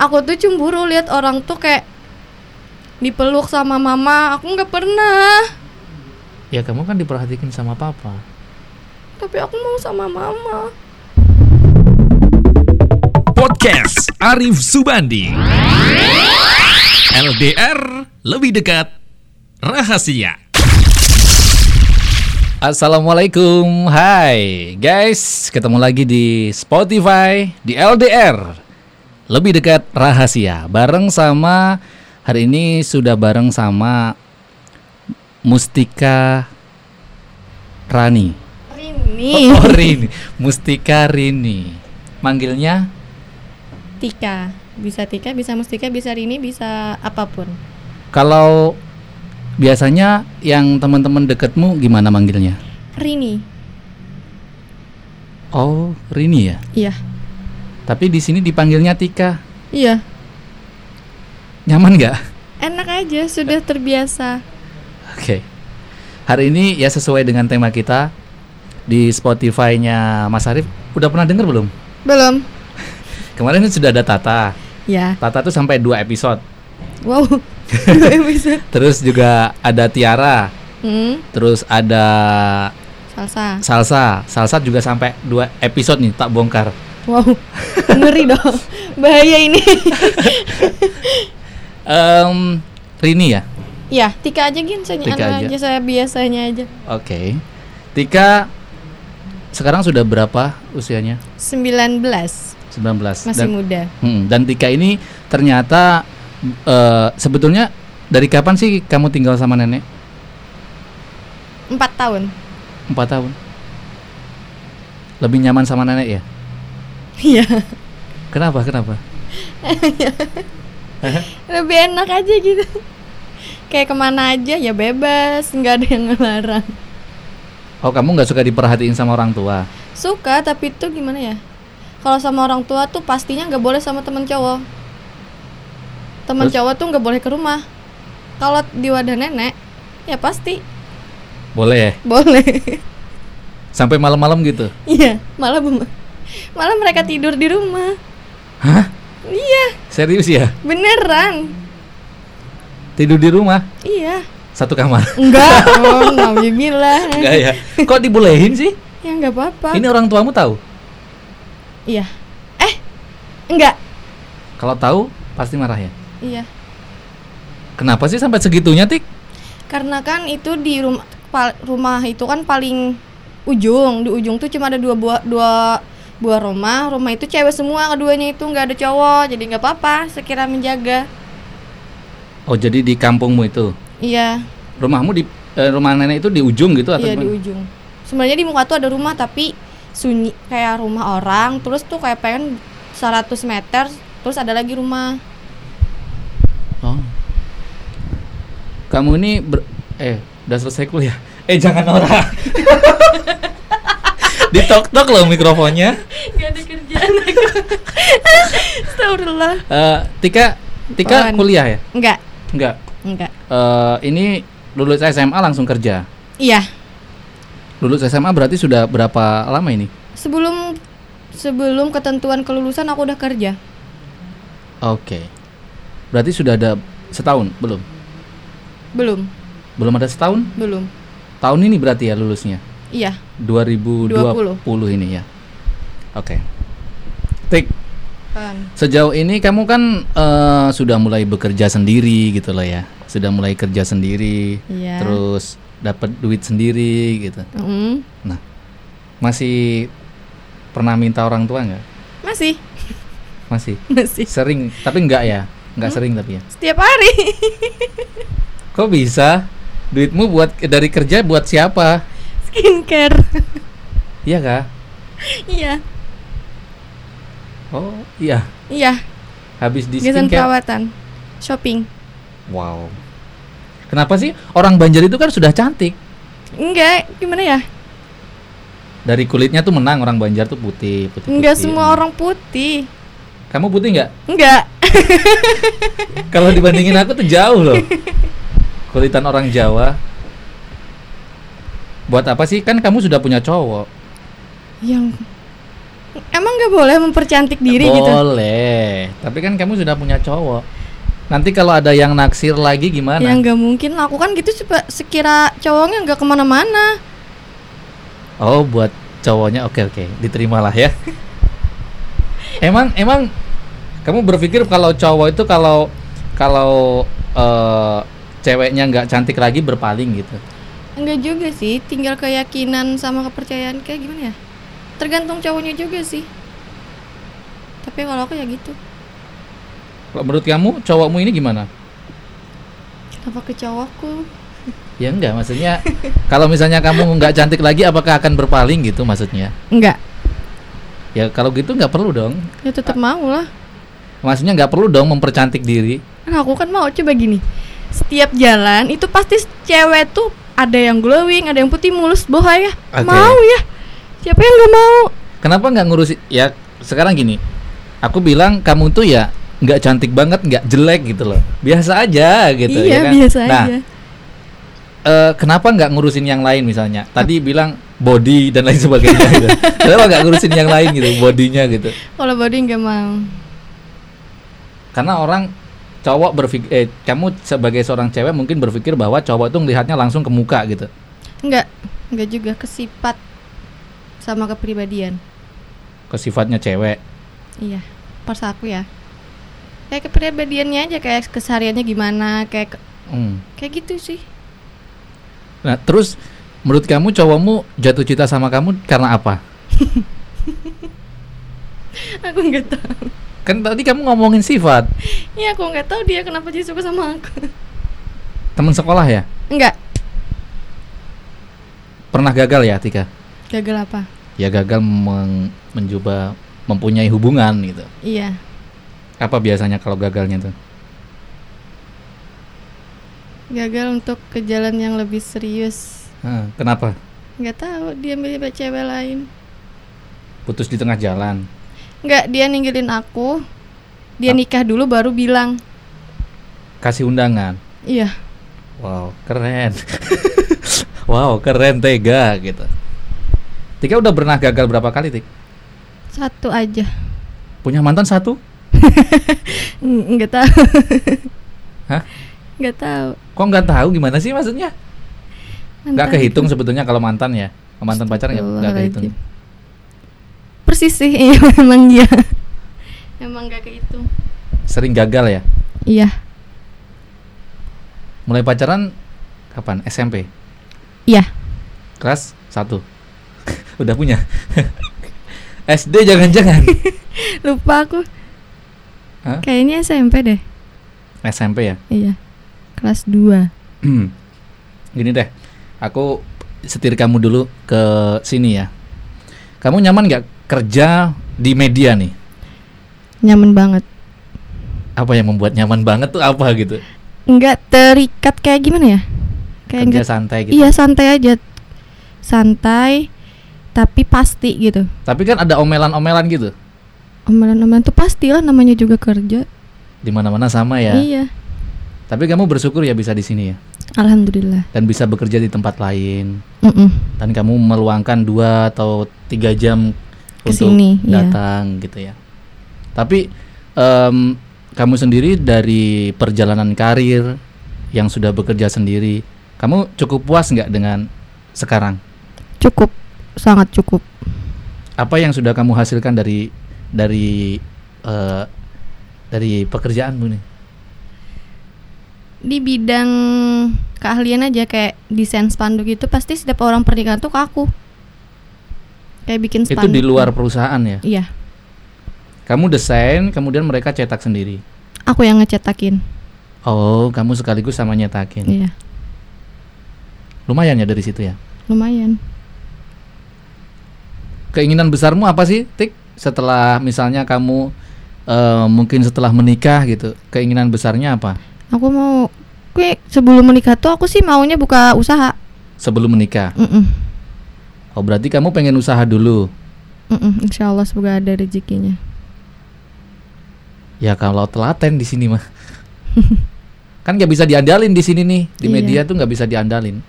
aku tuh cemburu lihat orang tuh kayak dipeluk sama mama. Aku nggak pernah. Ya kamu kan diperhatikan sama papa. tapi aku mau sama mama. Podcast Arif Subandi. LDR lebih dekat. Rahasia. Assalamualaikum, hai guys, ketemu lagi di Spotify di LDR lebih dekat rahasia bareng sama hari ini sudah bareng sama Mustika Rani. Rini Oh, Rini, Mustika Rini. Manggilnya Tika bisa Tika bisa Mustika bisa Rini bisa apa pun kalau biasanya yang teman-teman deketmu gimana manggilnya? Rini Oh, Rini ya. iya Tapi di sini dipanggilnya Tika. iya Nyaman nggak? enak aja sudah terbiasa Oke. Hari ini ya sesuai dengan tema kita di Spotify-nya Mas Arif. Udah pernah denger belum? belum Kemarin kan sudah ada Tata. ya Tata tuh sampai dua episode. wow dua episode Terus juga ada Tiara. hmm, Terus ada salsa Salsa. Salsa juga sampai dua episode nih tak bongkar. Wow ngeri dong bahaya ini Em, Rini ya. ya Tika aja gin saya Tika anu aja. aja saya biasanya aja Oke. Tika sekarang sudah berapa usianya? 19 19. masih dan, muda Hmm, dan Tika ini ternyata eh, sebetulnya dari kapan sih kamu tinggal sama nenek? empat tahun Empat tahun. Lebih nyaman sama nenek ya? Iya Kenapa? Kenapa? lebih enak aja gitu kayak ke mana aja ya bebas nggak ada yang ngelarang Oh kamu nggak suka diperhatiin sama orang tua? suka tapi itu gimana ya kalau sama orang tua tuh pastinya nggak boleh sama temen cowok temen Terus? cowok tuh nggak boleh ke rumah kalau di wadah nenek ya pasti Boleh ya? boleh Sampai malam-malam gitu? iya malah bem- malah mereka tidur di rumah Hah? iya Serius ya? beneran Tidur di rumah? iya Satu kamar? enggak oh bilang Enggak ya? Kok dibolehin sih? ya nggak apa-apa Ini orang tuamu tahu? iya eh enggak Kalau tahu pasti marah ya? iya Kenapa sih sampai segitunya Tik? Karena kan itu di rumah rumah itu kan paling ujung, di ujung tuh cuma ada dua buah dua buah rumah. Rumah itu cewek semua, keduanya itu nggak ada cowok. Jadi nggak apa-apa, sekira menjaga. Oh jadi di kampungmu itu? Iya, Rumahmu di eh, rumah nenek itu di ujung gitu atau iya di ujung. Sebenarnya di muka tuh ada rumah tapi sunyi kayak rumah orang, terus tuh kayak pengen 100 meter, terus ada lagi rumah. Oh. Kamu ini ber eh udah selesai kuliah. Eh jangan Nora. Ditok-tok loh mikrofonnya. Gak ada kerjaan aku. Astagfirullah. Eh, Tika Tika Apaan? kuliah ya? Enggak, Enggak. enggak. Eh, ini lulus SMA langsung kerja. Iya, Lulus SMA berarti sudah berapa lama ini? Sebelum sebelum ketentuan kelulusan aku udah kerja. Oke. Berarti sudah ada setahun belum? Belum, Belum ada setahun? belum. Tahun ini berarti ya lulusnya? Iya, 2020 ini ya. Oke. Tik, kan. sejauh ini kamu kan eh, sudah mulai bekerja sendiri gitu loh ya. Sudah mulai kerja sendiri, Iya. terus dapat duit sendiri gitu. Mm, Nah, masih pernah minta orang tua nggak? masih, Masih. masih. Sering, tapi enggak ya? Enggak sering tapi ya. Setiap hari. Kok bisa? Duitmu buat dari kerja buat siapa? Skincare. Iya kah? iya, Oh, iya. iya. Habis di Gesan skincare. perawatan. Shopping. Wow. Kenapa sih orang Banjar itu kan sudah cantik? Enggak, gimana ya? Dari kulitnya tuh menang orang Banjar tuh putih, putih. Enggak putih. semua orang putih. Kamu putih nggak? Enggak. Kalau dibandingin aku tuh jauh loh. Kulitan orang Jawa. Buat apa sih? Kan kamu sudah punya cowok. Yang Emang nggak boleh mempercantik diri gitu? Boleh. Tapi kan kamu sudah punya cowok. Nanti kalau ada yang naksir lagi gimana? Ya nggak mungkin. Aku kan gitu coba sekira cowoknya nggak ke mana-mana. Oh, buat cowoknya oke oke, diterimalah ya. emang emang kamu berpikir kalau cowok itu kalau kalau eh, ceweknya nggak cantik lagi berpaling gitu? Enggak juga sih, tinggal keyakinan sama kepercayaan kayak gimana ya? Tergantung cowoknya juga sih. Tapi kalau aku ya gitu. Kalau menurut kamu cowokmu ini gimana? Apa ke cowokku? Ya enggak, maksudnya kalau misalnya kamu nggak cantik lagi, apakah akan berpaling gitu maksudnya? Enggak. Ya kalau gitu nggak perlu dong. Ya tetap mau lah. Maksudnya nggak perlu dong mempercantik diri. Nah, aku kan mau coba gini. Setiap jalan itu pasti cewek tuh ada yang glowing, ada yang putih mulus boha ya. Oke. Mau ya. Siapa yang nggak mau? Kenapa nggak ngurusi? Ya sekarang gini, aku bilang kamu tuh ya nggak cantik banget, nggak jelek gitu loh, biasa aja gitu. iya, ya kan? biasa nah, aja. eh, kenapa nggak ngurusin yang lain misalnya? Tadi bilang body dan lain sebagainya. gitu. Kenapa nggak ngurusin yang lain gitu, bodinya gitu? Kalau body nggak mau. Karena orang cowok berpikir, eh kamu sebagai seorang cewek mungkin berpikir bahwa cowok itu melihatnya langsung ke muka gitu. Enggak, enggak juga ke sifat sama kepribadian. Ke sifatnya cewek. Iya, pas aku ya. Kayak kepribadiannya aja kayak kesehariannya gimana, kayak ke- Hmm. kayak gitu sih. Nah, terus menurut kamu cowokmu jatuh cinta sama kamu karena apa? aku nggak tahu. Kan tadi kamu ngomongin sifat. Iya, aku nggak tahu dia kenapa dia suka sama aku. Teman sekolah ya? Enggak. Pernah gagal ya, Tika? Gagal apa? Ya gagal meng- mencoba mempunyai hubungan gitu. Iya. Apa biasanya kalau gagalnya tuh? Gagal untuk ke jalan yang lebih serius. Hah, kenapa? Nggak tahu, dia milih cewek lain. Putus di tengah jalan. Nggak, dia ninggalin aku. Dia Ah. nikah dulu baru bilang. Kasih undangan. Iya. Wow, keren. wow, keren tega gitu. Tika udah pernah gagal berapa kali, Tik? Satu aja. Punya mantan satu? Ng- Nggak tahu. Hah? Nggak tahu. Kok nggak tahu gimana sih maksudnya? Nggak Mantan kehitung itu. sebetulnya kalau mantan ya. Mantan pacar nggak nggak kehitung. Persis sih, iya emang iya. Emang nggak kehitung. Sering gagal ya. Iya. Mulai pacaran kapan? SMP. Iya. Kelas 1 Udah punya SD jangan-jangan Lupa aku. Hah? Kayaknya SMP deh. SMP ya Iya. Kelas 2. Gini deh Aku setir kamu dulu ke sini ya Kamu nyaman nggak kerja di media nih? Nyaman banget. Apa yang membuat nyaman banget tuh apa gitu? Nggak terikat kayak gimana ya? Kayak Kerja nggak santai gitu Iya santai aja, santai, tapi pasti gitu. Tapi kan ada omelan-omelan gitu Omelan-omelan tuh pastilah namanya juga kerja. di mana-mana sama ya Iya, Tapi kamu bersyukur ya bisa di sini ya alhamdulillah. Dan bisa bekerja di tempat lain Mm-mm. Dan kamu meluangkan dua atau tiga jam untuk Ke sini, iya. datang gitu ya. Tapi em, kamu sendiri dari perjalanan karir yang sudah bekerja sendiri, kamu cukup puas nggak dengan sekarang? Cukup, sangat cukup. Apa yang sudah kamu hasilkan dari dari eh, dari pekerjaanmu nih? Di bidang keahlian aja kayak desain spanduk itu pasti setiap orang pernikahan tuh ke aku. Kayak bikin Itu spanduk. di luar perusahaan ya. Iya, Kamu desain, kemudian mereka cetak sendiri. aku yang ngecetakin. Oh, kamu sekaligus sama nyetakin. Iya, Lumayan ya dari situ ya. lumayan. keinginan besarmu apa sih, Tik? Setelah misalnya kamu eh, mungkin setelah menikah gitu, keinginan besarnya apa? Aku mau, gue sebelum menikah tuh aku sih maunya buka usaha. Sebelum menikah. Mm-mm. Oh, berarti kamu pengen usaha dulu. Mm-mm, Insya Allah semoga ada rezekinya. Ya kalau telaten di sini mah. kan nggak bisa diandalin di sini nih. Di Iya. media tuh nggak bisa diandalin.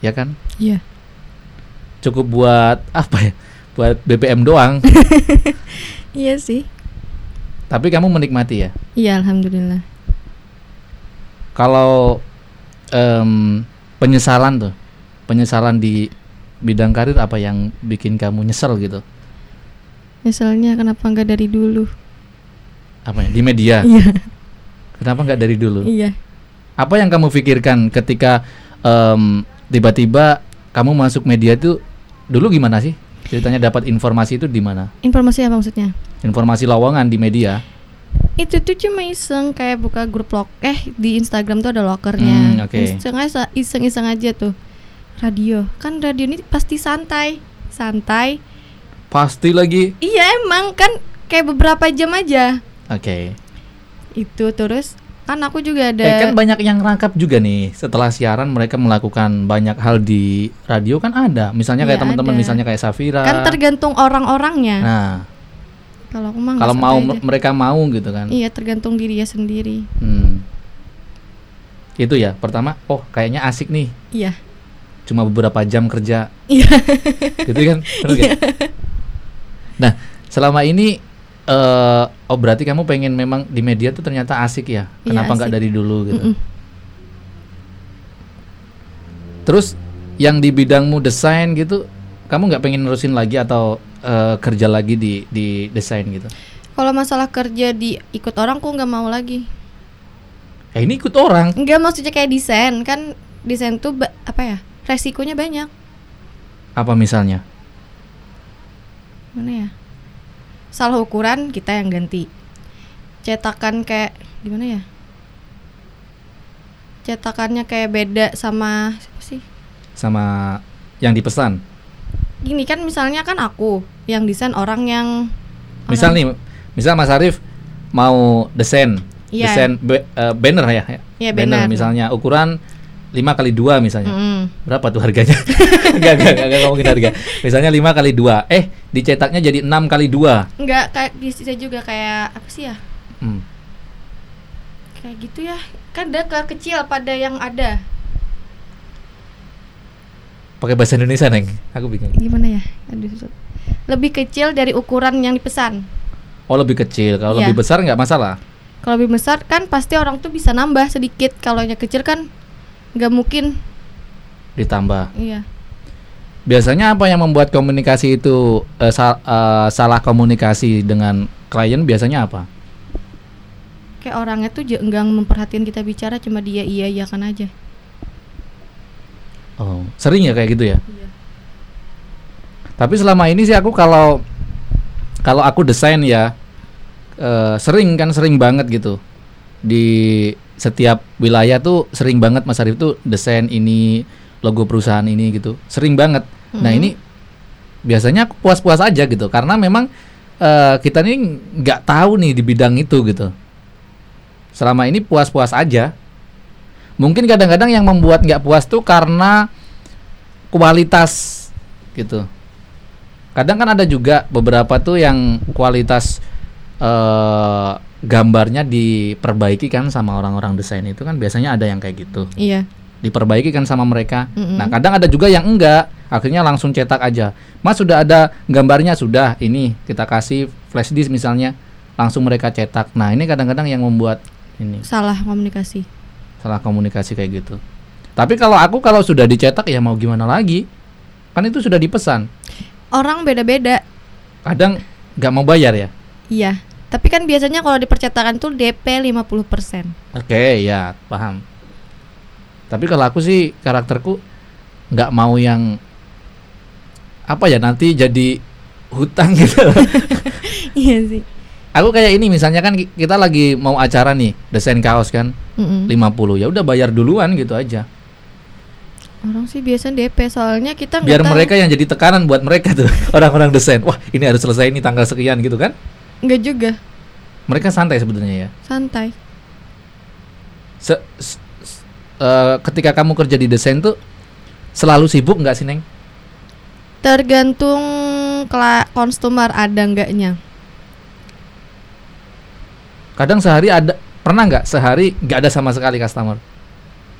Ya kan? Iya. Cukup buat apa ya? buat BBM doang. Iya sih. Tapi kamu menikmati ya. Iya, alhamdulillah. Kalau em, penyesalan tuh, penyesalan di bidang karir apa yang bikin kamu nyesel gitu? Misalnya kenapa nggak dari dulu? Apa ya? Di media. Iya, Kenapa nggak dari dulu? iya. Apa yang kamu pikirkan ketika em, tiba-tiba kamu masuk media itu dulu gimana sih? Ceritanya dapat informasi itu di mana? Informasi apa maksudnya? Informasi lowongan di media. Itu tuh cuma iseng kayak buka grup log eh di Instagram tuh ada Hmm, lokernya. oke. Iseng aja iseng-iseng aja tuh. Radio. Kan radio ini pasti santai. Santai. Pasti lagi. Iya, emang kan kayak beberapa jam aja. Oke. Itu terus kan aku juga ada Eh kan banyak yang rangkap juga nih setelah siaran mereka melakukan banyak hal di radio kan ada. Misalnya kayak Iya, teman-teman misalnya kayak Safira. kan tergantung orang-orangnya. Nah, Kalau aku mah nggak kalau mau aja. mereka mau gitu kan. Iya, tergantung diri dia sendiri. Hmm. Itu ya. Pertama, oh kayaknya asik nih. Iya. Cuma beberapa jam kerja. Iya. gitu kan? Nggak? Nah, selama ini eh oh berarti kamu pengen memang di media tuh ternyata asik ya? Iya, Kenapa nggak dari dulu gitu? Mm-mm. Terus yang di bidangmu desain gitu, kamu nggak pengen nerusin lagi atau eh, kerja lagi di di desain gitu? Kalau masalah kerja di ikut orang, aku nggak mau lagi. Ya ini ikut orang. Enggak maksudnya kayak desain kan desain tuh apa ya resikonya banyak Apa misalnya? mana ya salah ukuran kita yang ganti cetakan kayak gimana ya cetakannya kayak beda sama siapa sih Sama yang dipesan. gini kan misalnya kan aku yang desain orang yang Misal nih, misal Mas Arif mau desain, Iya. desain eh, banner ya, ya? Iya, banner. misalnya ukuran 5 kali 2 misalnya. Mm-mm. Berapa tuh harganya? enggak, enggak, enggak, enggak ngomongin harga. Misalnya 5 kali 2. Eh, dicetaknya jadi 6 kali 2. enggak kayak bisa juga kayak apa sih ya Hmm. kayak gitu ya kan ada ke kecil pada yang ada Pakai bahasa Indonesia, Neng. Aku bingung. gimana ya aduh susah. lebih kecil dari ukuran yang dipesan Oh, lebih kecil. Kalau Iya. lebih besar nggak masalah. Kalau lebih besar kan pasti orang tuh bisa nambah sedikit. Kalau yang kecil kan nggak mungkin. Ditambah. Iya. Biasanya apa yang membuat komunikasi itu eh, sa- eh, salah komunikasi dengan klien biasanya apa? Kayak orangnya tuh enggak memperhatikan kita bicara cuma dia iya iya kan aja. Oh, sering ya kayak gitu ya? Iya. Tapi selama ini sih aku kalau kalau aku desain ya eh, sering kan sering banget gitu di setiap wilayah tuh sering banget Mas Arif tuh desain ini logo perusahaan ini gitu sering banget. Nah Mhm. ini biasanya aku puas-puas aja gitu karena memang eh, kita nih nggak tahu nih di bidang itu gitu. Selama ini puas-puas aja. Mungkin kadang-kadang yang membuat nggak puas tuh karena kualitas gitu. Kadang kan ada juga beberapa tuh yang kualitas eh gambarnya diperbaiki kan sama orang-orang desain itu kan biasanya ada yang kayak gitu. Iya. Diperbaiki kan sama mereka. Mm-mm. Nah, kadang ada juga yang enggak, akhirnya langsung cetak aja. Mas sudah ada gambarnya sudah, ini kita kasih flash disk misalnya, langsung mereka cetak. Nah, ini kadang-kadang yang membuat ini Salah komunikasi. salah komunikasi kayak gitu. Tapi kalau aku kalau sudah dicetak ya mau gimana lagi? Kan itu sudah dipesan. Orang beda-beda. Kadang nggak mau bayar ya. Iya. Tapi kan biasanya kalau di percetakan tuh DP 50%. Oke, ya paham. Tapi kalau aku sih karakterku nggak mau yang apa ya nanti jadi hutang gitu. iya sih. aku kayak ini misalnya kan ki- kita lagi mau acara nih desain kaos kan Mm-mm. 50 ya udah bayar duluan gitu aja. Orang sih biasa DP soalnya kita Biar mereka yang jadi tekanan buat mereka tuh orang-orang desain. Wah, ini harus selesai ini tanggal sekian gitu kan. Nggak juga Mereka santai sebenarnya ya. santai. Se- s- s- eh, ketika kamu kerja di desain tuh selalu sibuk nggak sih, Neng? Tergantung konsumer ada enggaknya. Kadang sehari ada pernah nggak sehari nggak ada sama sekali customer?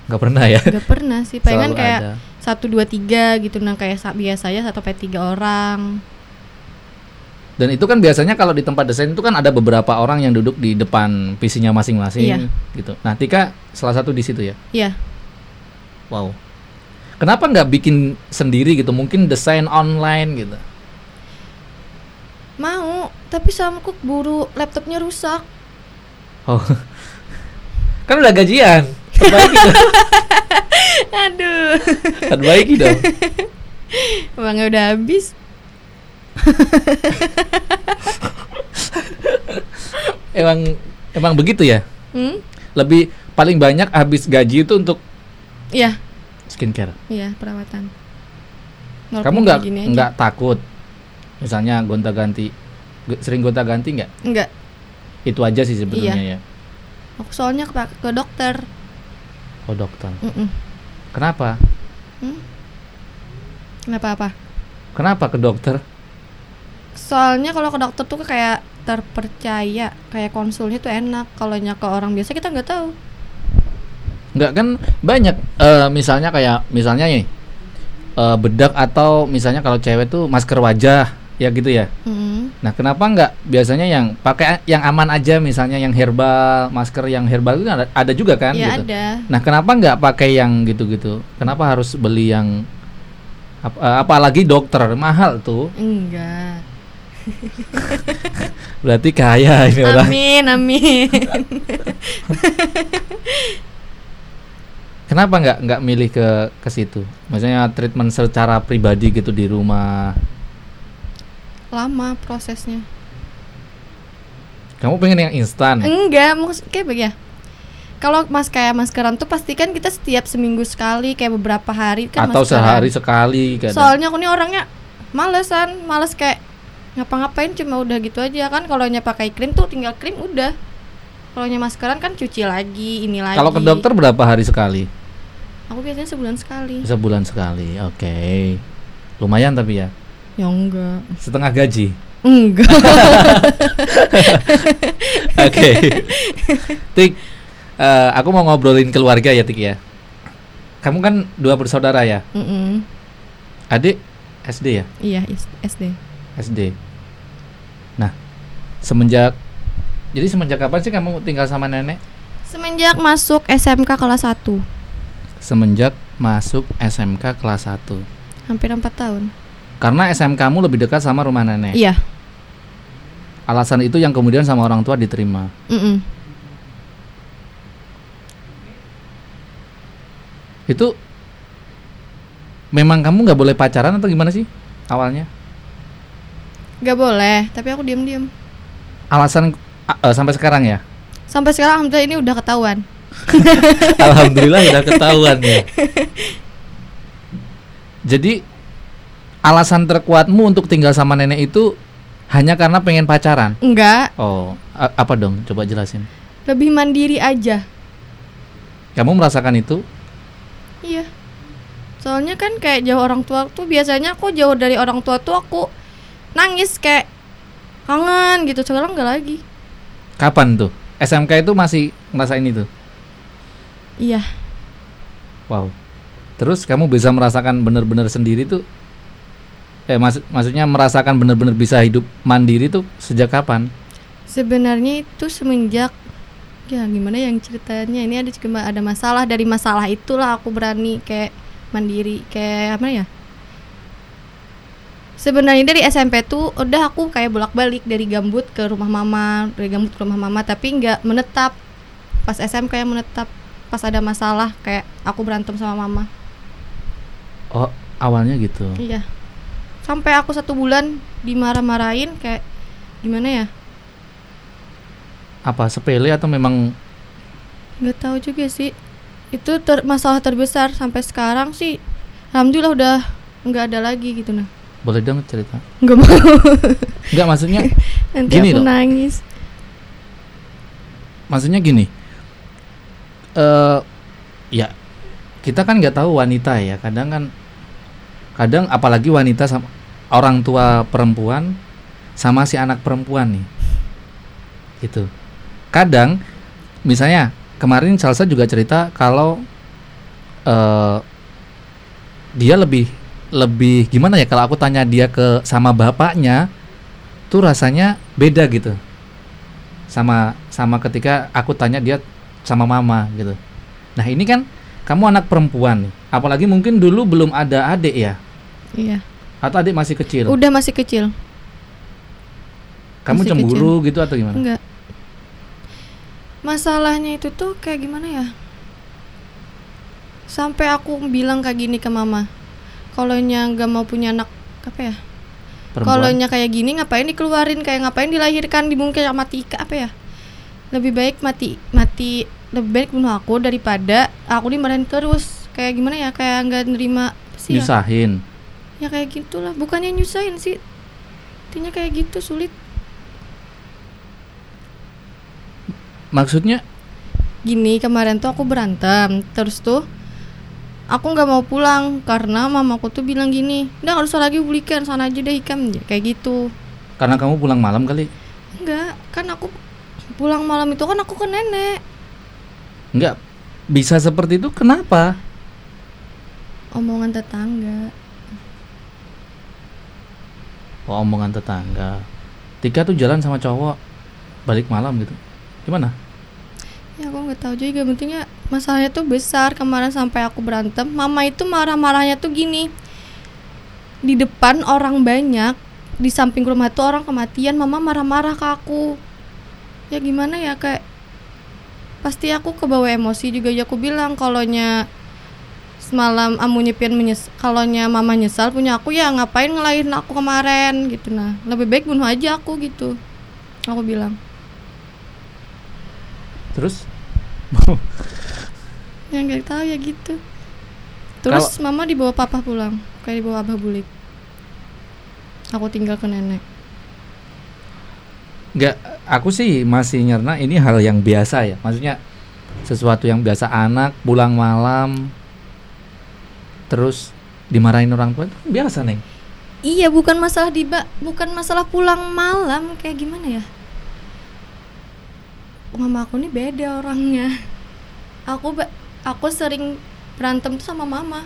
Nggak pernah ya. Gak pernah sih, pengen kayak satu dua tiga gitu nah kayak sa- biasanya satu sampai tiga orang Dan itu kan biasanya kalau di tempat desain itu kan ada beberapa orang yang duduk di depan PC-nya masing-masing Iya. gitu. Nah, Tika salah satu di situ ya. Iya. Wow. Kenapa nggak bikin sendiri gitu? Mungkin desain online gitu. Mau, tapi sama aku buru laptopnya rusak. Oh. kan udah gajian. Perbaiki dong. Aduh. Perbaiki dong. Uangnya udah habis. Emang emang begitu ya? Hmm? Lebih paling banyak habis gaji itu untuk Iya, skincare. iya perawatan. Kamu Walaupun nggak gini aja. nggak takut? Misalnya gonta-ganti sering gonta-ganti nggak? Enggak. Itu aja sih sebetulnya Iya. ya. Aku soalnya ke, ke dokter. Oh dokter. Mm-mm. Kenapa? Hmm? Kenapa apa? Kenapa ke dokter? Soalnya kalau ke dokter tuh kayak terpercaya, kayak konsulnya tuh enak. Kalau ke orang biasa kita nggak tahu. Nggak kan banyak eh, misalnya kayak misalnya nih eh, bedak atau misalnya kalau cewek tuh masker wajah ya gitu ya. Mm. Nah kenapa nggak biasanya yang pakai yang aman aja misalnya yang herbal masker yang herbal itu ada, ada juga kan Ya gitu. ada. Nah kenapa nggak pakai yang gitu-gitu? Kenapa harus beli yang ap- eh, apalagi dokter mahal tuh? Enggak. Berarti kaya ini orang. Amin, amin. Kenapa nggak nggak milih ke ke situ? Maksudnya treatment secara pribadi gitu di rumah. Lama prosesnya. Kamu pengen yang instan? Enggak, kayak begini ya. Kalau mas kayak maskeran tuh pasti kan kita setiap seminggu sekali kayak beberapa hari kan atau maskeran. sehari sekali kadang. Soalnya aku nih orangnya malesan, males kayak ngapa-ngapain cuma udah gitu aja kan kalau nya pakai krim tuh tinggal krim udah. Kalau nya maskeran kan cuci lagi, ini lagi. Kalau ke dokter berapa hari sekali? Aku biasanya sebulan sekali. Sebulan sekali. Oke. Lumayan tapi ya. Ya enggak. Setengah gaji. Enggak. Oke. Tik, eh, aku mau ngobrolin keluarga ya Tik ya. Kamu kan dua bersaudara ya. Mm-mm. Adik SD ya? Iya, SD. SD. Nah, semenjak jadi semenjak kapan sih kamu tinggal sama nenek? Semenjak masuk SMK kelas 1 Semenjak masuk SMK kelas 1. Hampir 4 tahun Karena SMK kamu lebih dekat sama rumah nenek. Iya Alasan itu yang kemudian sama orang tua diterima. Mm-mm. Itu memang kamu nggak boleh pacaran atau gimana sih awalnya? Gak boleh, tapi aku diem-diem Alasan eh, sampai sekarang ya? Sampai sekarang alhamdulillah ini udah ketahuan Alhamdulillah udah ketahuan ya. Jadi alasan terkuatmu untuk tinggal sama nenek itu hanya karena pengen pacaran? Enggak, Oh, a- apa dong? Coba jelasin. lebih mandiri aja Kamu merasakan itu? Iya Soalnya kan kayak jauh orang tua tuh biasanya aku jauh dari orang tua tuh aku nangis kayak kangen gitu sekarang enggak lagi Kapan tuh? SMK itu masih ngerasain itu? Iya Wow. Terus kamu bisa merasakan benar-benar sendiri tuh? Eh maksud maksudnya merasakan benar-benar bisa hidup mandiri tuh sejak kapan? Sebenarnya itu semenjak ya gimana yang ceritanya ini ada cuma ada masalah dari masalah itulah aku berani kayak mandiri kayak apa ya sebenarnya dari SMP tuh udah aku kayak bolak-balik dari gambut ke rumah mama dari gambut ke rumah mama tapi nggak menetap. Pas SMK yang menetap pas ada masalah kayak aku berantem sama mama. Oh, awalnya gitu. iya. Sampai aku satu bulan dimarah-marahin kayak gimana ya? Apa sepele atau memang nggak tahu juga sih. Itu ter- masalah terbesar sampai sekarang sih. Alhamdulillah udah nggak ada lagi gitu nah boleh dong cerita? nggak mau Enggak maksudnya nanti Gini aku loh. nangis maksudnya gini. Eh ya kita kan nggak tahu wanita ya. Kadang kan kadang apalagi wanita sama orang tua perempuan sama si anak perempuan nih. Gitu. Kadang misalnya kemarin Salsa juga cerita kalau eh dia lebih lebih gimana ya kalau aku tanya dia ke sama bapaknya tuh rasanya beda gitu sama sama ketika aku tanya dia sama mama gitu nah ini kan kamu anak perempuan nih apalagi mungkin dulu belum ada adik ya Iya. atau adik masih kecil Udah masih kecil. kamu masih cemburu gitu atau gimana Enggak. Masalahnya itu tuh kayak gimana ya? Sampai aku bilang kayak gini ke mama. Kalau nggak mau punya anak apa ya? Kalau perempuan kayak gini ngapain dikeluarin kayak ngapain dilahirkan di mungkin mati apa ya? Lebih baik mati mati lebih baik bunuh aku daripada aku dimarahin terus. Kayak gimana ya? Kayak nggak nerima sih ya? nyusahin Ya kayak gitulah. Bukannya nyusahin sih. Intinya kayak gitu sulit. maksudnya gini kemarin tuh aku berantem terus tuh aku nggak mau pulang karena mamaku tuh bilang gini udah nggak usah lagi bulikan sana aja deh hikam kayak gitu. Karena kamu pulang malam kali? Enggak kan aku pulang malam itu kan aku ke nenek. Nggak bisa seperti itu kenapa? Omongan tetangga. Oh, omongan tetangga. Tika tuh jalan sama cowok balik malam gitu. Gimana? Ya aku nggak tahu juga pentingnya masalahnya tuh besar kemarin sampai aku berantem mama itu marah-marahnya tuh gini. Di depan orang banyak di samping rumah tuh orang kematian mama marah-marah ke aku. Ya gimana ya kayak pasti aku kebawa emosi juga. Ya aku bilang kalonya semalam amu nyepin menyes kalonya mama nyesal punya aku ya ngapain ngelahirin aku kemarin? Gitu. Nah lebih baik bunuh aja aku gitu aku bilang. Terus yang nggak tahu ya gitu. Terus mama dibawa papa pulang kayak dibawa abah bulik. Aku tinggal ke nenek. Nggak aku sih masih nyerna ini hal yang biasa ya. Maksudnya sesuatu yang biasa anak pulang malam terus dimarahin orang tua itu kan biasa neng. Iya bukan masalah di bukan masalah pulang malam kayak gimana ya? Mama aku nih beda orangnya. Aku aku sering berantem tuh sama mama.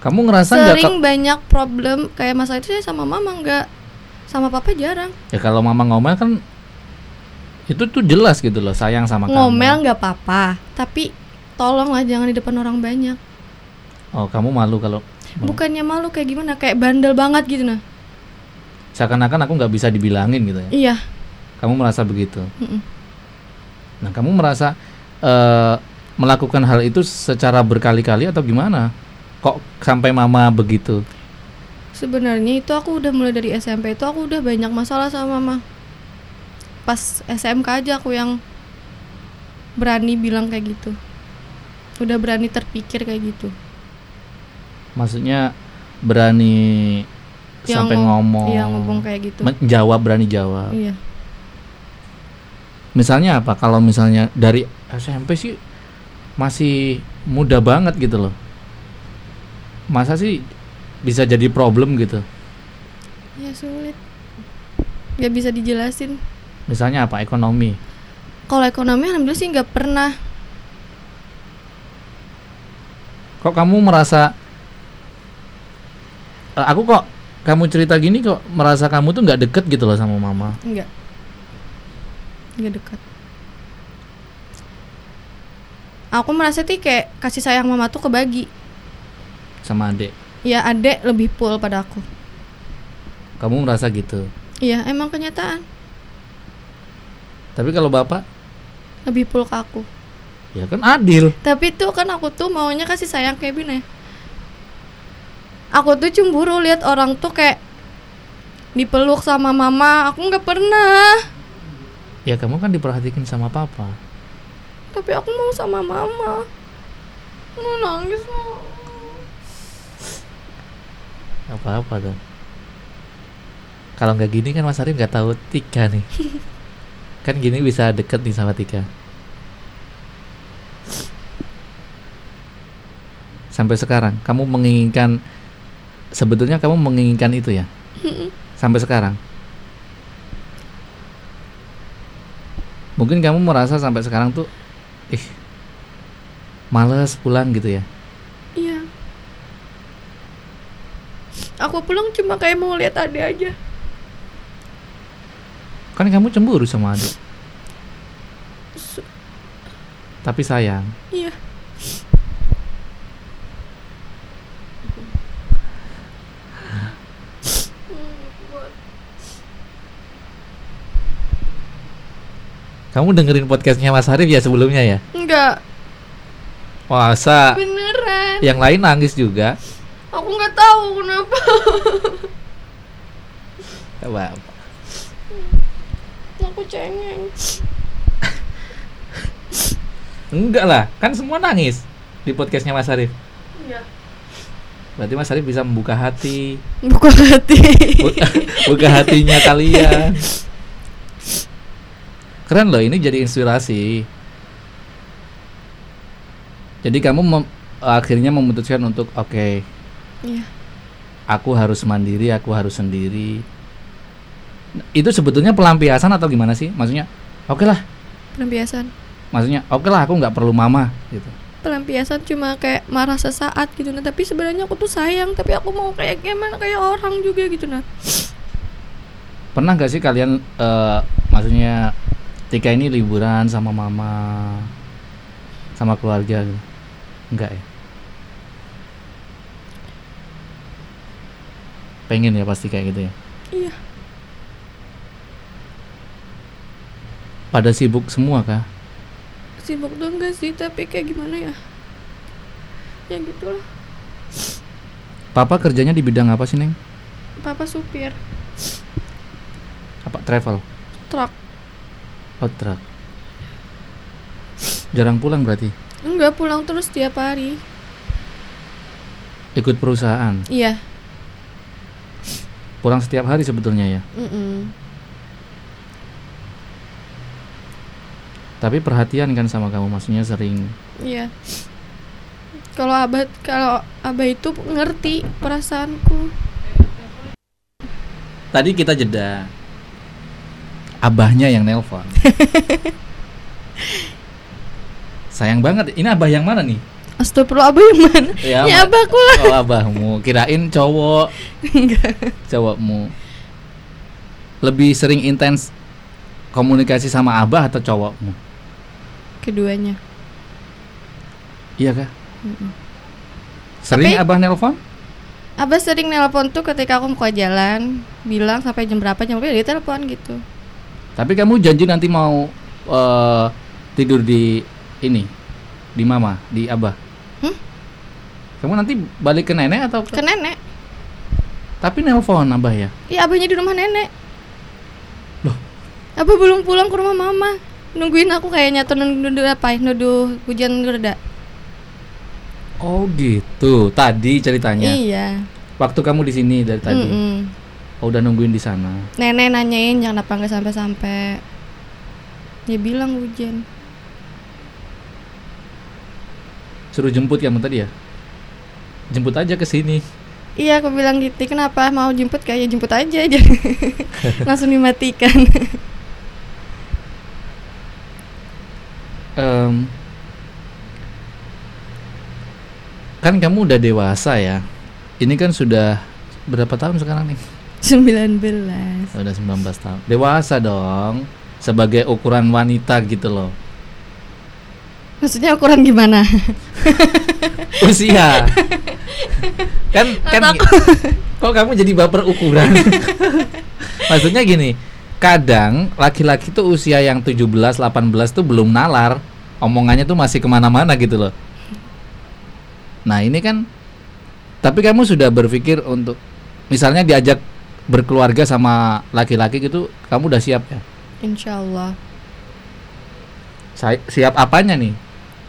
Kamu ngerasa sering ka- banyak problem kayak masalah itu ya sama mama nggak. Sama papa jarang. Ya kalau mama ngomel kan itu tuh jelas gitu loh sayang sama ngomel kamu nggak apa-apa tapi tolonglah jangan di depan orang banyak. Oh kamu malu kalau bukannya malu kayak gimana? Kayak bandel banget gitu nah. Seakan-akan aku nggak bisa dibilangin gitu ya? Iya. Kamu merasa begitu? Mm-mm. nah kamu merasa eh, melakukan hal itu secara berkali-kali atau gimana? Kok sampai mama begitu? Sebenarnya itu aku udah mulai dari SMP itu aku udah banyak masalah sama mama. Pas SMK aja aku yang berani bilang kayak gitu. Udah berani terpikir kayak gitu. Maksudnya berani Yang sampai ngom- ngomong iya, ngomong kayak gitu. Men- jawab berani jawab. Iya misalnya apa? Kalau misalnya dari SMP sih masih muda banget gitu loh. Masa sih bisa jadi problem gitu? Ya sulit. Nggak bisa dijelasin. Misalnya apa? Ekonomi. Kalau ekonomi alhamdulillah sih nggak pernah. Kok kamu merasa aku kok kamu cerita gini kok merasa kamu tuh nggak deket gitu loh sama mama? Nggak nggak dekat. Aku merasa tuh kayak kasih sayang mama tuh kebagi. Sama adik? Ya adek lebih full pada aku. Kamu merasa gitu? Iya emang kenyataan. Tapi kalau bapak? Lebih full ke aku. Ya kan adil. Tapi tuh kan aku tuh maunya kasih sayang kayak gini aku tuh cemburu lihat orang tuh kayak dipeluk sama mama. Aku nggak pernah ya kamu kan diperhatikan sama papa. Tapi aku mau sama mama. Mau nangis mau. Apa apa dong kalau nggak gini kan Mas Arif nggak tahu Tika nih. Kan gini bisa deket nih sama Tika. Sampai sekarang kamu menginginkan sebetulnya kamu menginginkan itu ya? Sampai sekarang mungkin kamu merasa sampai sekarang tuh ih males pulang gitu ya? Iya. Aku pulang cuma kayak mau lihat adik aja. Kan kamu cemburu sama adik tapi sayang. Iya. Kamu dengerin podcastnya Mas Arif ya sebelumnya ya? Enggak, Masa beneran. yang lain nangis juga? Aku nggak tahu kenapa. Coba. Aku cengeng. Enggak lah, kan semua nangis di podcastnya Mas Arif. Iya. Berarti Mas Arif bisa membuka hati, Buka hati. buka, buka hatinya kalian. Keren loh, ini jadi inspirasi. Jadi kamu mem- akhirnya memutuskan untuk oke, Iya. aku harus mandiri, aku harus sendiri. Itu sebetulnya pelampiasan atau gimana sih? Maksudnya, oke lah, Pelampiasan. maksudnya oke lah, aku nggak perlu mama gitu. Pelampiasan cuma kayak marah sesaat gitu nah, tapi sebenarnya aku tuh sayang, tapi aku mau kayak gimana kayak orang juga gitu nah. Pernah gak sih kalian eh, maksudnya Tika ini liburan sama mama sama keluarga gitu? Enggak ya? Pengen ya pasti kayak gitu ya. Iya. Pada sibuk semua kah? Sibuk tuh enggak sih, tapi kayak gimana ya? Ya gitulah. Papa kerjanya di bidang apa sih, Neng? Papa supir Apa travel? truk. Truck. Jarang pulang berarti. Enggak pulang terus tiap hari. Ikut perusahaan. Iya. Pulang setiap hari sebetulnya ya. Mm-mm. Tapi perhatian kan sama kamu maksudnya sering Iya. Kalau abah kalau abah itu ngerti perasaanku. Tadi kita jeda. Abahnya yang nelpon. Sayang banget. Ini abah yang mana nih? Astagfirullah abah yang mana? Ya, Ya, abahku lah. Oh, abahmu. Kirain cowok. Cowokmu. Lebih sering intens komunikasi sama abah atau cowokmu? Keduanya. Iya kah? Sering Tapi- abah nelpon? Abah sering nelpon tuh ketika aku mau ke jalan, bilang sampai jam berapa jam berapa dia telepon gitu. Tapi kamu janji nanti mau eh, tidur di ini, di mama, di abah. Hmm? Kamu nanti balik ke nenek atau Ke nenek. Tapi nelpon abah ya? Iya abahnya di rumah nenek. Loh? Abah belum pulang ke rumah mama. Nungguin aku kayaknya tuh nuduh apa ya? Nuduh hujan reda. Oh gitu. Tadi ceritanya. Iya. Waktu kamu di sini dari tadi. Mm-mm. Oh, udah nungguin di sana. Nenek nanyain jangan apa nggak sampai-sampai. Dia bilang hujan. Suruh jemput kamu tadi ya? Jemput aja ke sini. Iya aku bilang gitu kenapa mau jemput kayak jemput aja jangan langsung dimatikan Em, kan kamu udah dewasa ya. Ini kan sudah berapa tahun sekarang nih? 19 Udah 19 tahun. Dewasa dong. Sebagai ukuran wanita gitu loh. maksudnya ukuran gimana Usia. kan kan kok kamu jadi baper ukuran? Maksudnya gini, kadang laki-laki tuh usia yang 17, 18 tuh belum nalar. Omongannya tuh masih ke mana-mana gitu loh. Nah ini kan, tapi kamu sudah berpikir untuk, misalnya diajak berkeluarga sama laki-laki gitu, kamu udah siap ya? Insya Allah Sa- Siap apanya nih?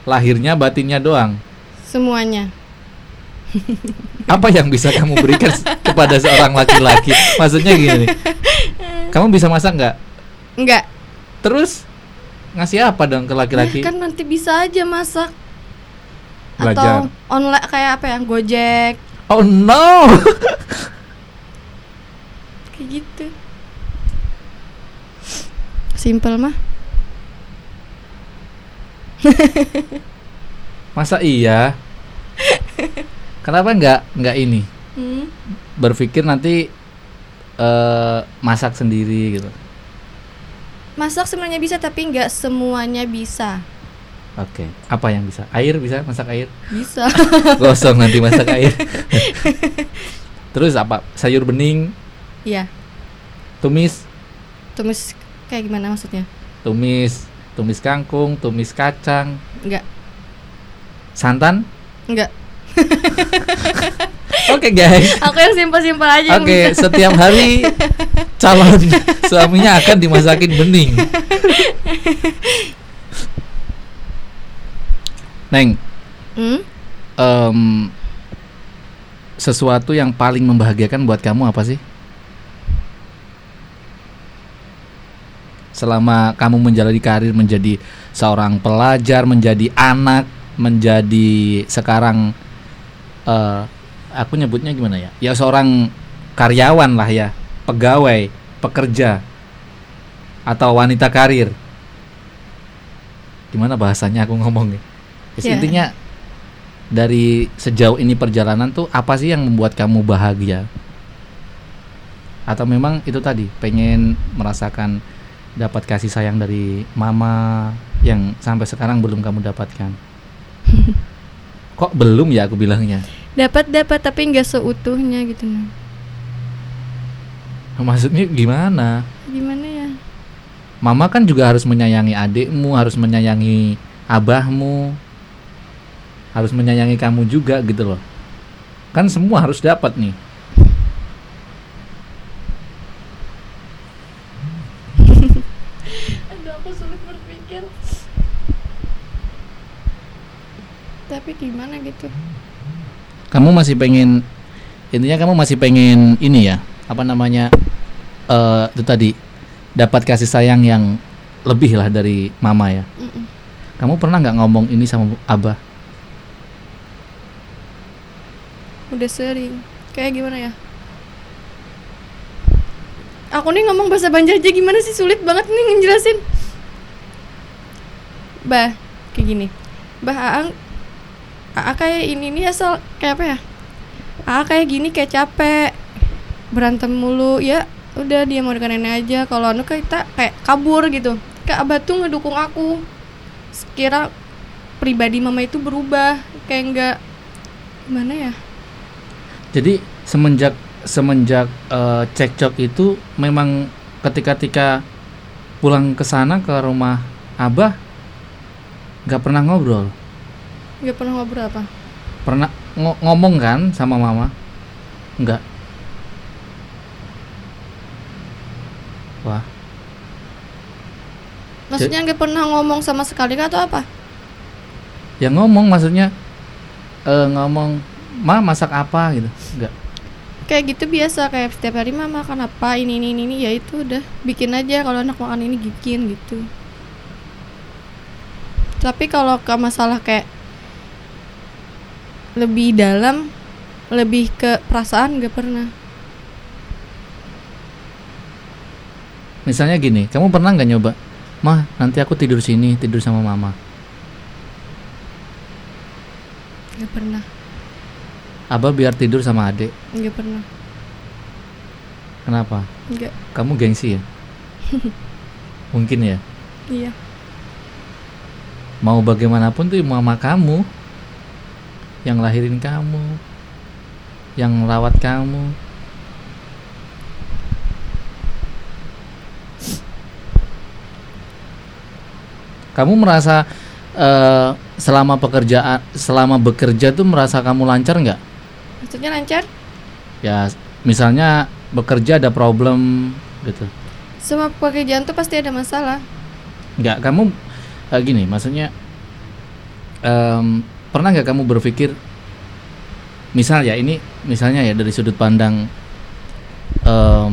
Lahirnya, batinnya doang. semuanya Apa yang bisa kamu berikan kepada seorang laki-laki? Maksudnya gini, kamu bisa masak nggak? enggak Terus ngasih apa dong ke laki-laki? Ya, kan nanti bisa aja masak Belajar. atau online kayak apa ya gojek Oh no. Kayak gitu simple mah Masa iya? Kenapa nggak nggak ini? hmm. Berpikir nanti eh, masak sendiri gitu. masak sebenarnya bisa tapi nggak semuanya bisa Oke. Apa yang bisa? Air bisa masak air? bisa Gosong nanti masak air. Terus apa? Sayur bening, ya tumis, tumis kayak gimana maksudnya tumis, tumis kangkung, tumis kacang, nggak santan. nggak Oke guys. aku yang simpel-simpel aja Oke, bisa setiap hari calon suaminya akan dimasakin bening. Neng, Hmm? em, sesuatu yang paling membahagiakan buat kamu apa sih? Selama kamu menjalani karir menjadi seorang pelajar, menjadi anak, menjadi sekarang eh aku nyebutnya gimana ya? Ya seorang karyawan lah ya, pegawai, pekerja atau wanita karir. Gimana bahasanya aku ngomongnya? Yes, Ya. Intinya dari sejauh ini perjalanan tuh apa sih yang membuat kamu bahagia? Atau memang itu tadi pengen merasakan dapat kasih sayang dari mama yang sampai sekarang belum kamu dapatkan? Kok belum ya aku bilangnya? dapat dapat tapi nggak seutuhnya gitu nah Maksudnya gimana? gimana ya Mama kan juga harus menyayangi adikmu, harus menyayangi abahmu, harus menyayangi kamu juga gitu loh. Kan semua harus dapat nih. aduh aku sulit berpikir tapi gimana gitu Kamu masih pengen intinya kamu masih pengen ini ya, apa namanya? eh itu tadi dapat kasih sayang yang lebih lah dari mama ya. Mm-mm. Kamu pernah nggak ngomong ini sama abah? udah sering kayak gimana ya aku nih ngomong bahasa Banjar aja gimana sih sulit banget nih ngejelasin bah kayak gini. Bah Aang Aa kayak ini nih asal kayak apa ya? Aa kayak gini kayak capek. Berantem mulu. Ya udah dia mau dengan nenek aja. Kalau anu kita kayak kabur gitu. Kayak abah tuh ngedukung aku. Sekira pribadi mama itu berubah kayak enggak gimana ya? Jadi semenjak semenjak eh, cekcok itu memang ketika-ketika pulang ke sana ke rumah abah nggak pernah ngobrol, nggak pernah ngobrol apa pernah ngo- ngomong kan sama mama? Nggak. Wah, maksudnya nggak pernah ngomong sama sekali kah atau apa ya ngomong maksudnya eh, ngomong, ma masak apa gitu? Nggak. kayak gitu biasa kayak setiap hari mama makan apa ini ini ini, ini ya itu udah bikin aja kalau anak makan ini bikin gitu tapi kalau ke masalah kayak lebih dalam lebih ke perasaan nggak pernah Misalnya gini, kamu pernah nggak nyoba, mah nanti aku tidur sini tidur sama mama. nggak pernah Abah biar tidur sama adik. nggak pernah Kenapa? nggak Kamu gengsi ya? Mungkin ya. iya Mau bagaimanapun tuh mama kamu yang lahirin kamu, yang rawat kamu. Kamu merasa eh, selama pekerjaan, selama bekerja tuh merasa kamu lancar nggak? maksudnya lancar Ya, misalnya bekerja ada problem gitu. semua pekerjaan tuh pasti ada masalah Nggak, kamu eh, gini, maksudnya em, pernah nggak kamu berpikir, misal ya ini, misalnya ya dari sudut pandang, em,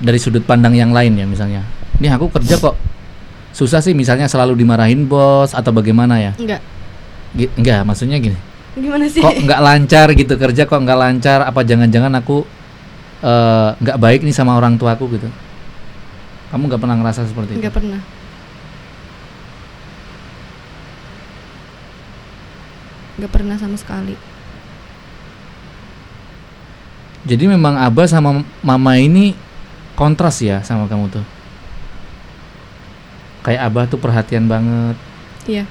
dari sudut pandang yang lain ya misalnya, ini aku kerja kok susah sih, misalnya selalu dimarahin bos atau bagaimana ya? nggak Gi- Nggak, maksudnya gini, gimana sih kok nggak lancar gitu kerja kok nggak lancar? Apa jangan-jangan aku eh, nggak baik nih sama orang tuaku gitu? Kamu nggak pernah ngerasa seperti itu? nggak pernah nggak pernah sama sekali Jadi memang abah sama mama ini kontras ya sama kamu tuh. Kayak abah tuh perhatian banget. Iya.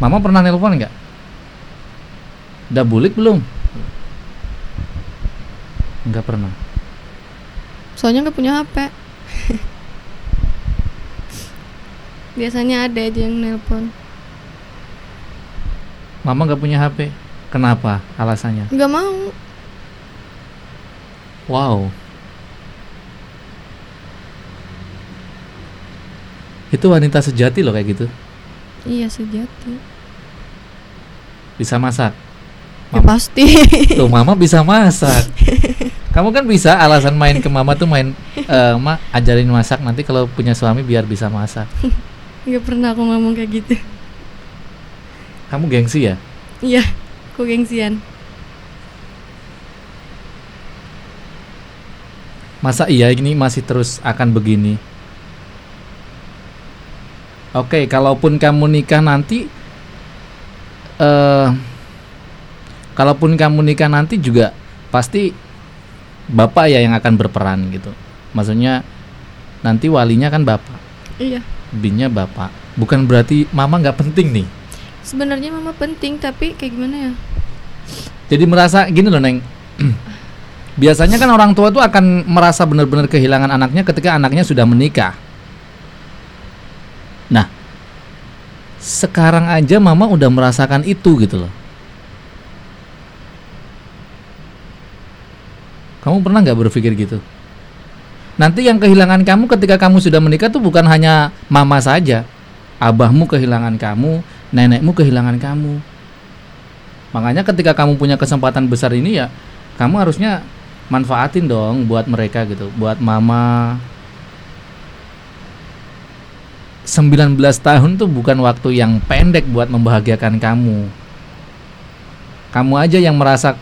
Mama pernah nelpon nggak? Udah bulik belum? Nggak pernah. Soalnya nggak punya HP. Biasanya ada aja yang nelpon. Mama nggak punya HP. Kenapa? Alasannya? Nggak mau. Wow. Itu wanita sejati loh kayak gitu. Iya sejati. Bisa masak. Ya Mama- pasti. Tuh mama bisa masak. Kamu kan bisa alasan main ke mama tuh main eh ma ajarin masak nanti kalau punya suami biar bisa masak. Nggak pernah aku ngomong kayak gitu. Kamu gengsi ya? Iya. Aku gengsian. Masa iya ini masih terus akan begini? Oke, kalaupun kamu nikah nanti eh kalaupun kamu nikah nanti juga pasti bapak ya yang akan berperan gitu. Maksudnya nanti walinya kan bapak, Iya. binnya bapak. Bukan berarti mama nggak penting nih. Sebenarnya mama penting tapi kayak gimana ya? Jadi merasa gini loh neng. Biasanya kan orang tua tuh akan merasa benar-benar kehilangan anaknya ketika anaknya sudah menikah. Nah, sekarang aja mama udah merasakan itu gitu loh. Kamu pernah nggak berpikir gitu? Nanti yang kehilangan kamu ketika kamu sudah menikah tuh bukan hanya mama saja. Abahmu kehilangan kamu, nenekmu kehilangan kamu. Makanya ketika kamu punya kesempatan besar ini ya, kamu harusnya manfaatin dong buat mereka gitu, buat mama. 19 tahun tuh bukan waktu yang pendek buat membahagiakan kamu. Kamu aja yang merasa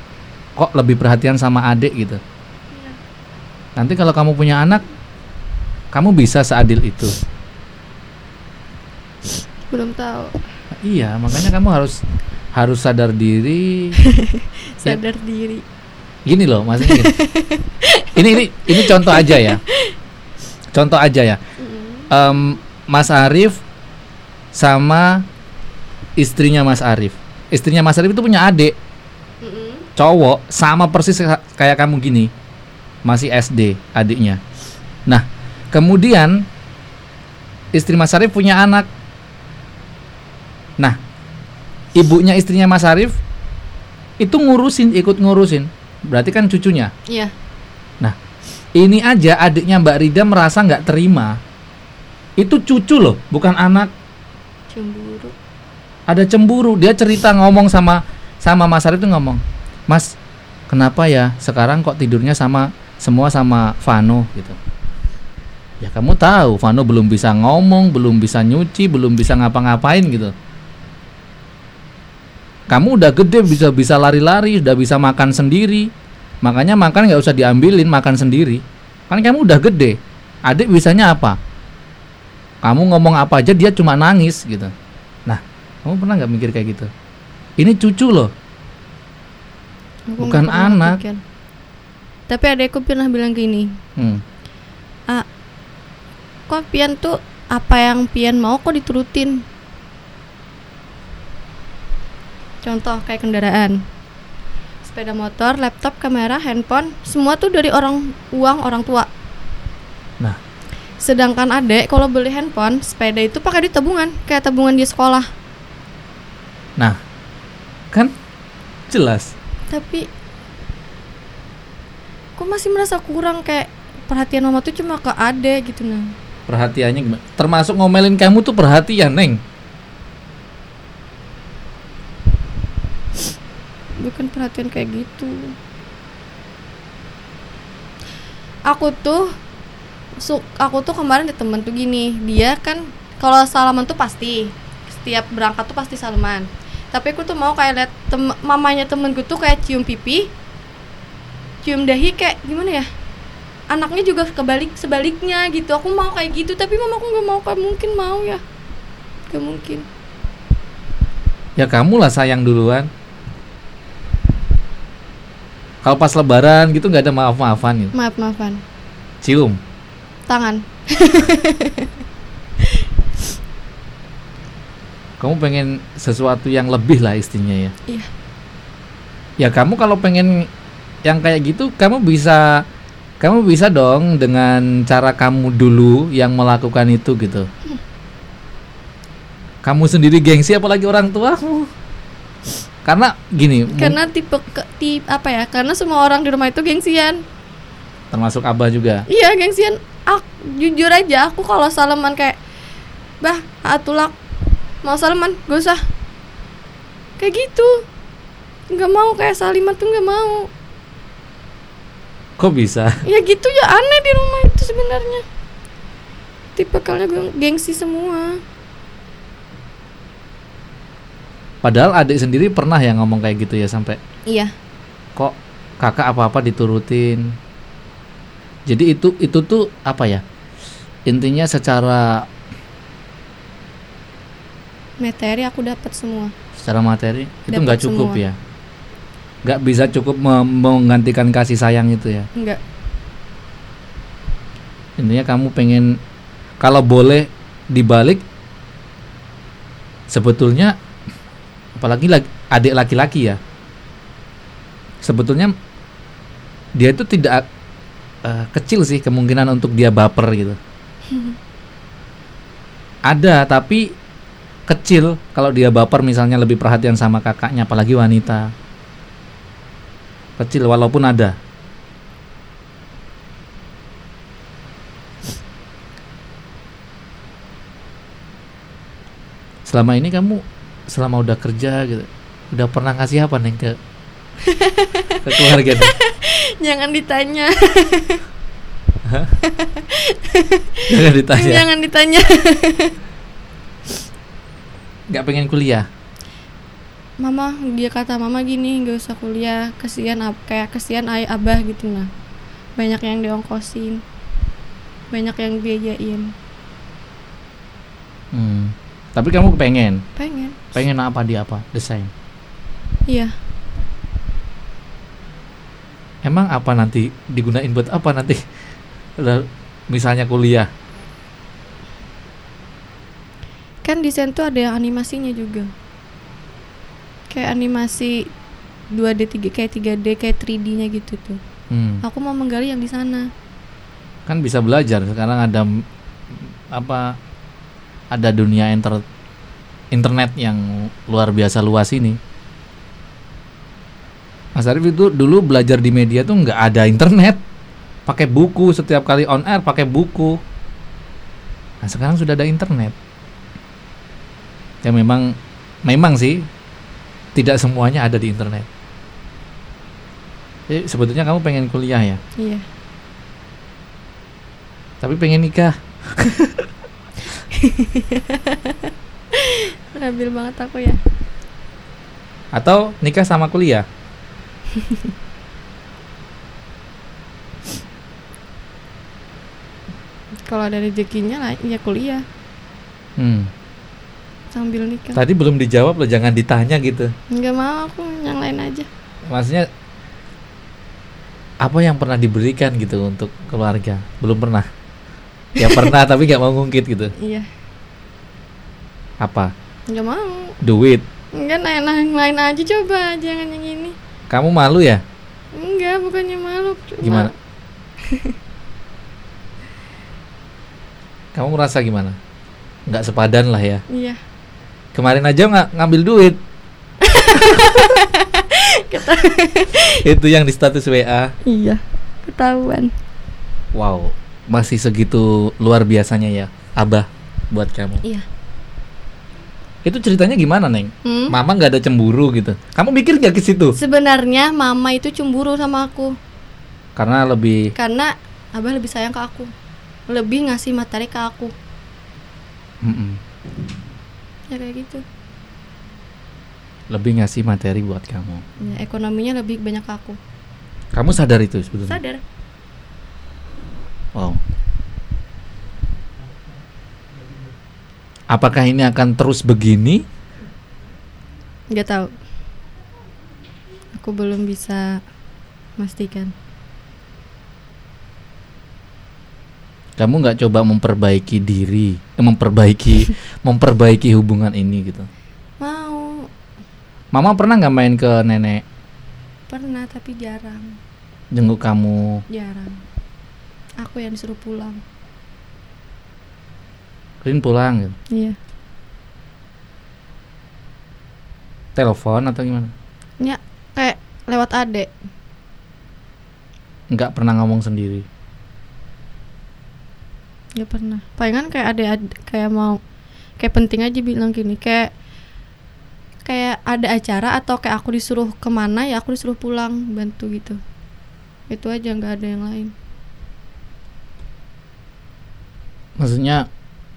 kok lebih perhatian sama adik gitu. Nanti kalau kamu punya anak, kamu bisa seadil itu. Belum tahu. Iya, makanya kamu harus harus sadar diri. Ya. Sadar diri. Gini loh, maksudnya gini. ini ini ini contoh aja ya. Contoh aja ya. Em, Mas Arif sama istrinya Mas Arif. Istrinya Mas Arif itu punya adik cowok sama persis ka- kayak kamu gini. Masih SD adiknya. Nah, kemudian istri Mas Arif punya anak. Nah, ibunya istrinya Mas Arif itu ngurusin, ikut ngurusin. Berarti kan cucunya. Iya. Ini aja adiknya Mbak Rida merasa nggak terima. Itu cucu loh, bukan anak. Cemburu. Ada cemburu. Dia cerita ngomong sama sama Mas Arif itu ngomong, Mas, kenapa ya sekarang kok tidurnya sama semua sama Vano gitu. Ya kamu tahu, Vano belum bisa ngomong, belum bisa nyuci, belum bisa ngapa-ngapain gitu. Kamu udah gede bisa bisa lari-lari, udah bisa makan sendiri. Makanya makan nggak usah diambilin, makan sendiri. Kan kamu udah gede. Adik bisanya apa? Kamu ngomong apa aja dia cuma nangis gitu. Nah, kamu pernah nggak mikir kayak gitu? Ini cucu loh. Aku Bukan anak. pikir. Tapi adekku pernah bilang gini, Hmm. ah, kok Pian tuh apa yang Pian mau kok diturutin. Contoh kayak kendaraan, sepeda motor, laptop, kamera, handphone, semua tuh dari orang uang orang tua. Nah. Sedangkan adek kalau beli handphone, sepeda itu pakai duit tabungan, kayak tabungan di sekolah. Nah, kan jelas. Tapi kok masih merasa kurang kayak perhatian mama tuh cuma ke adek gitu nah. Perhatiannya gimana? Termasuk ngomelin kamu tuh perhatian, Neng. Perhatian kayak gitu. Aku tuh su aku tuh kemarin di temen tuh gini dia kan kalau salaman tuh pasti setiap berangkat tuh pasti salaman. Tapi aku tuh mau kayak liat tem mamanya temenku tuh kayak cium pipi cium dahi kayak gimana ya anaknya juga kebalik sebaliknya gitu. Aku mau kayak gitu tapi mamaku nggak mau kayak mungkin mau ya gak mungkin. Ya kamu lah sayang duluan. Kalau pas lebaran gitu nggak ada maaf-maafan gitu. maaf maafan Cium. tangan Kamu pengen sesuatu yang lebih lah istinya ya. Iya. Ya kamu kalau pengen yang kayak gitu, kamu bisa kamu bisa dong dengan cara kamu dulu yang melakukan itu gitu. Kamu sendiri gengsi apalagi orang tua. Karena gini, Karena tipe ke, tip apa ya? Karena semua orang di rumah itu gengsian. termasuk abah juga. Iya, gengsian. Ak, jujur aja aku kalau salaman kayak Bah, atulak mau salaman, gak usah. Kayak gitu. Nggak mau kayak saliman tuh nggak mau. Kok bisa? Ya gitu ya aneh di rumah itu sebenarnya. Tipe kalnya gengsi semua. Padahal adik sendiri pernah ya ngomong kayak gitu ya sampai Iya. kok kakak apa-apa diturutin. Jadi itu itu tuh apa ya? Intinya secara Materi aku dapat semua. secara materi itu nggak cukup semua. ya. Nggak bisa cukup me- menggantikan kasih sayang itu ya. Enggak. Intinya kamu pengen kalau boleh dibalik sebetulnya apalagi lagi, adik laki-laki ya. Sebetulnya dia itu tidak eh, kecil sih kemungkinan untuk dia baper gitu. Ada tapi kecil kalau dia baper misalnya lebih perhatian sama kakaknya apalagi wanita. Kecil walaupun ada. Selama ini kamu selama udah kerja gitu, udah pernah ngasih apa neng ke ke keluarga nih? Jangan ditanya. Jangan ditanya. Jangan ditanya. Nggak pengen kuliah. Mama, dia kata mama gini, nggak usah kuliah, kesian ab- kayak kesian ayah abah gitu nah. Banyak yang diongkosin. Banyak yang biayain. Hmm. Tapi kamu pengen, Pengen. pengen apa di apa? Desain. Iya. Emang apa nanti digunain buat apa nanti? Misalnya kuliah. Kan desain tuh ada yang animasinya juga. Kayak animasi 2D 3 kayak 3D kayak 3D-nya gitu tuh. Hmm. Aku mau menggali yang di sana. Kan bisa belajar. Sekarang ada apa? Ada dunia inter internet yang luar biasa luas ini. Mas Arif itu dulu belajar di media tuh nggak ada internet, pakai buku setiap kali on air pakai buku. Nah sekarang sudah ada internet. Ya memang, memang sih tidak semuanya ada di internet. Jadi sebetulnya kamu pengen kuliah ya, Iya. tapi pengen nikah. Labil banget aku ya. Atau nikah sama kuliah? Kalau ada rezekinya ya kuliah Hmm. sambil nikah. Tadi belum dijawab loh, jangan ditanya gitu. Enggak mau aku yang lain aja. Maksudnya apa yang pernah diberikan gitu untuk keluarga? Belum pernah. Ya pernah tapi nggak mau ngungkit gitu. Iya. Apa? Enggak mau. Duit. Enggak nah, yang lain aja coba jangan yang ini. Kamu malu ya? Enggak, bukannya malu. cuma- Gimana? Kamu merasa gimana? Nggak sepadan lah ya. Iya. Kemarin aja nggak ngambil duit. Itu yang di status WA. Iya. Ketahuan. Wow, masih segitu luar biasanya ya, Abah buat kamu. Iya. Itu ceritanya gimana, Neng? Hmm? Mama nggak ada cemburu gitu. Kamu mikir nggak ke situ? Sebenarnya mama itu cemburu sama aku Karena lebih karena abah lebih sayang ke aku. Lebih ngasih materi ke aku. Mm-mm. Ya kayak gitu. lebih ngasih materi buat kamu. Ya, ekonominya lebih banyak ke aku. Kamu sadar itu sebetulnya? Sadar. Wow. Apakah ini akan terus begini? Nggak tahu. Aku belum bisa memastikan. Kamu nggak coba memperbaiki diri, eh, memperbaiki memperbaiki hubungan ini gitu. Mau. Mama pernah nggak main ke nenek Pernah tapi jarang. jenguk kamu? Jarang. Aku yang disuruh pulang. Rin pulang gitu. Iya. Telepon atau gimana? Ya, kayak lewat adek. Nggak pernah ngomong sendiri. Gak pernah. Palingan kayak ada ad- kayak mau kayak penting aja bilang gini kayak kayak ada acara atau kayak aku disuruh ke mana ya aku disuruh pulang bantu gitu. Itu aja nggak ada yang lain. Maksudnya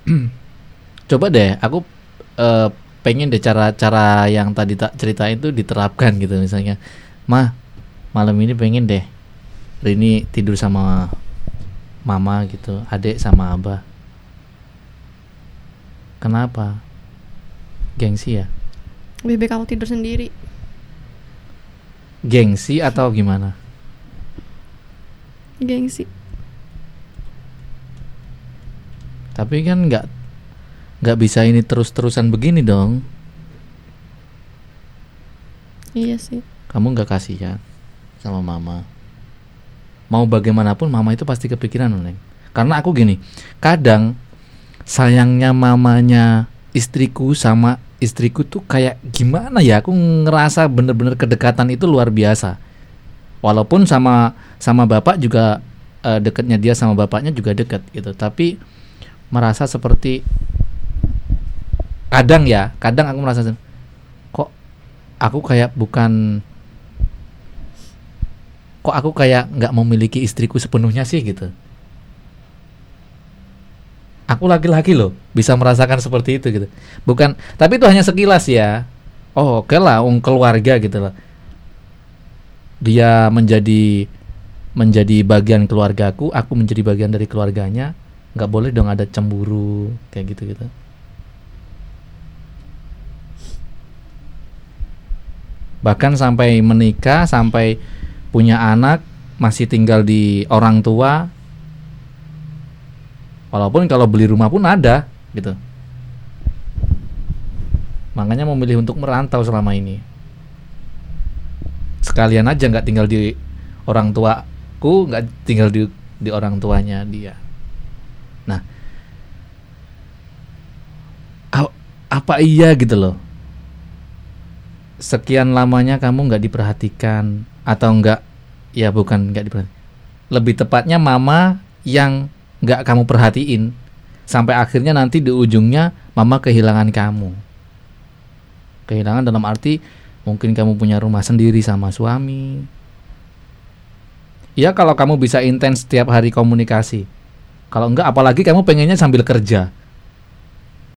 coba deh aku eh, pengen deh cara-cara yang tadi tak ceritain itu diterapkan gitu misalnya. Mah, malam ini pengen deh Rini tidur sama mama gitu, adik sama abah. Kenapa? Gengsi ya? Baik aku tidur sendiri. Gengsi atau gimana? Gengsi. Tapi kan nggak nggak bisa ini terus-terusan begini dong. Iya sih. Kamu nggak kasihan sama mama. Mau bagaimanapun mama itu pasti kepikiran neng. Karena aku gini, kadang sayangnya mamanya istriku sama istriku tuh kayak gimana ya? Aku ngerasa bener-bener kedekatan itu luar biasa. Walaupun sama sama bapak juga eh, dekatnya dia sama bapaknya juga dekat gitu. Tapi merasa seperti kadang ya, kadang aku merasa kok aku kayak bukan kok aku kayak nggak memiliki istriku sepenuhnya sih gitu. Aku laki-laki loh bisa merasakan seperti itu gitu. Bukan, tapi itu hanya sekilas ya. Oh oke lah, ung keluarga gitu lah. Dia menjadi menjadi bagian keluargaku, aku menjadi bagian dari keluarganya. Nggak boleh dong ada cemburu kayak gitu gitu. Bahkan sampai menikah, sampai punya anak, masih tinggal di orang tua. Walaupun kalau beli rumah pun ada gitu. Makanya memilih untuk merantau selama ini. Sekalian aja nggak tinggal di orang tuaku, nggak tinggal di di orang tuanya dia. Nah, apa iya gitu loh? Sekian lamanya kamu nggak diperhatikan atau nggak? Ya bukan nggak diperhatikan. Lebih tepatnya mama yang nggak kamu perhatiin sampai akhirnya nanti di ujungnya mama kehilangan kamu. Kehilangan dalam arti mungkin kamu punya rumah sendiri sama suami. Ya kalau kamu bisa intens setiap hari komunikasi. Kalau enggak apalagi kamu pengennya sambil kerja.